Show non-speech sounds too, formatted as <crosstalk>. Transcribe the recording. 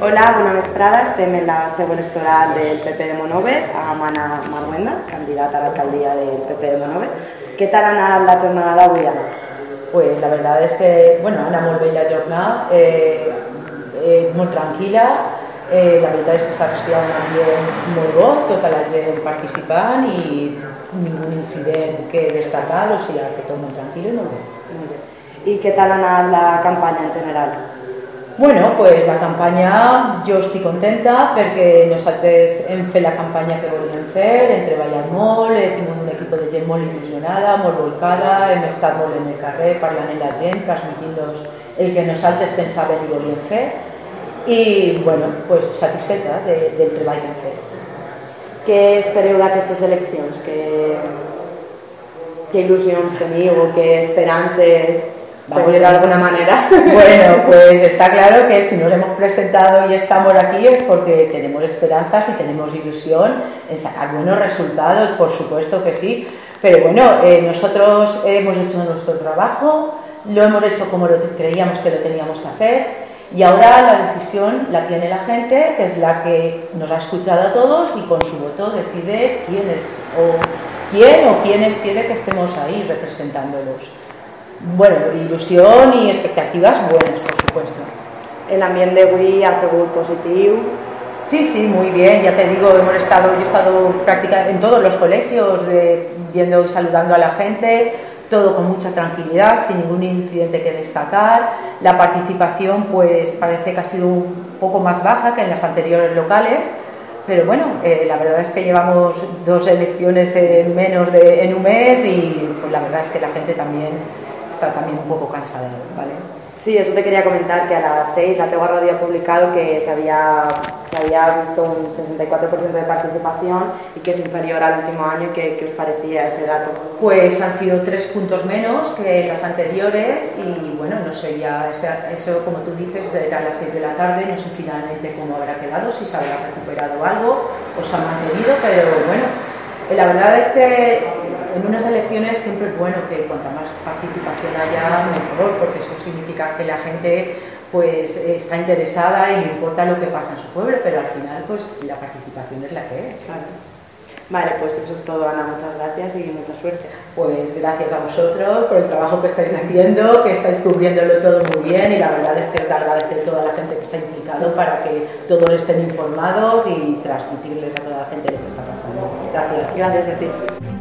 Hola, bona vesprada. Estem en la seu electoral del PP de Monove, amb Anna Marguenda, candidata a l'alcaldia del PP de Monove. Què tal ha anat la jornada d'avui, Anna? Pues la verdad es que, bueno, ha anat molt bé la jornada, eh, eh, molt tranquil·la, eh, la veritat és que s'ha respirat un ambient molt bo, tota la gent participant i ningú incident que destacar, o sigui que tot molt tranquil i molt bé. Molt bé. I què tal ha anat la campanya en general? Bueno, pues la campanya jo estic contenta perquè nosaltres hem fet la campanya que volíem fer, hem treballat molt, he tingut un equip de gent molt il·lusionada, molt volcada, hem estat molt en el carrer parlant amb la gent, transmitint-los el que nosaltres pensàvem i volíem fer i bueno, pues, satisfeta de, del treball que hem fet. Què espereu d'aquestes eleccions? Que, què il·lusions teniu o què esperances por de alguna manera. <laughs> Bueno, pues está claro que si nos hemos presentado y estamos aquí es porque tenemos esperanzas y tenemos ilusión en sacar buenos resultados, por supuesto que sí. Pero bueno, eh, nosotros hemos hecho nuestro trabajo, lo hemos hecho como lo creíamos que lo teníamos que hacer y ahora la decisión la tiene la gente, que es la que nos ha escuchado a todos y con su voto decide quién es o quién o quiénes quiere que estemos ahí representándolos. Bueno, ilusión y expectativas buenas, por supuesto. El ambiente de ha sido positivo. Sí, sí, muy bien, ya te digo, hemos estado, yo he estado prácticamente en todos los colegios, viendo y saludando a la gente, todo con mucha tranquilidad, sin ningún incidente que destacar. La participación, pues parece que ha sido un poco más baja que en las anteriores locales, pero bueno, eh, la verdad es que llevamos dos elecciones en menos de en un mes y pues la verdad es que la gente también está también un poco cansada, ¿vale? Sí, eso te quería comentar, que a las 6 la Tegua Radio ha publicado que se había, se había visto un 64% de participación y que es inferior al último año. ¿Qué, ¿Qué, os parecía ese dato? Pues han sido tres puntos menos que las anteriores y bueno, no sé, ya eso como tú dices era a las 6 de la tarde, no sé finalmente cómo habrá quedado, si se habrá recuperado algo o se ha mantenido, pero bueno, la verdad es que en unas elecciones siempre es bueno que cuanta más participación haya, mejor, porque eso significa que la gente pues está interesada y le importa lo que pasa en su pueblo, pero al final pues la participación es la que es. Vale, pues eso es todo, Ana. Muchas gracias y mucha suerte. Pues gracias a vosotros por el trabajo que estáis haciendo, que estáis cubriéndolo todo muy bien y la verdad es que os da agradecer a toda la gente que se ha implicado para que todos estén informados y transmitirles a toda la gente lo que está pasando. Gracias. Gracias a ti.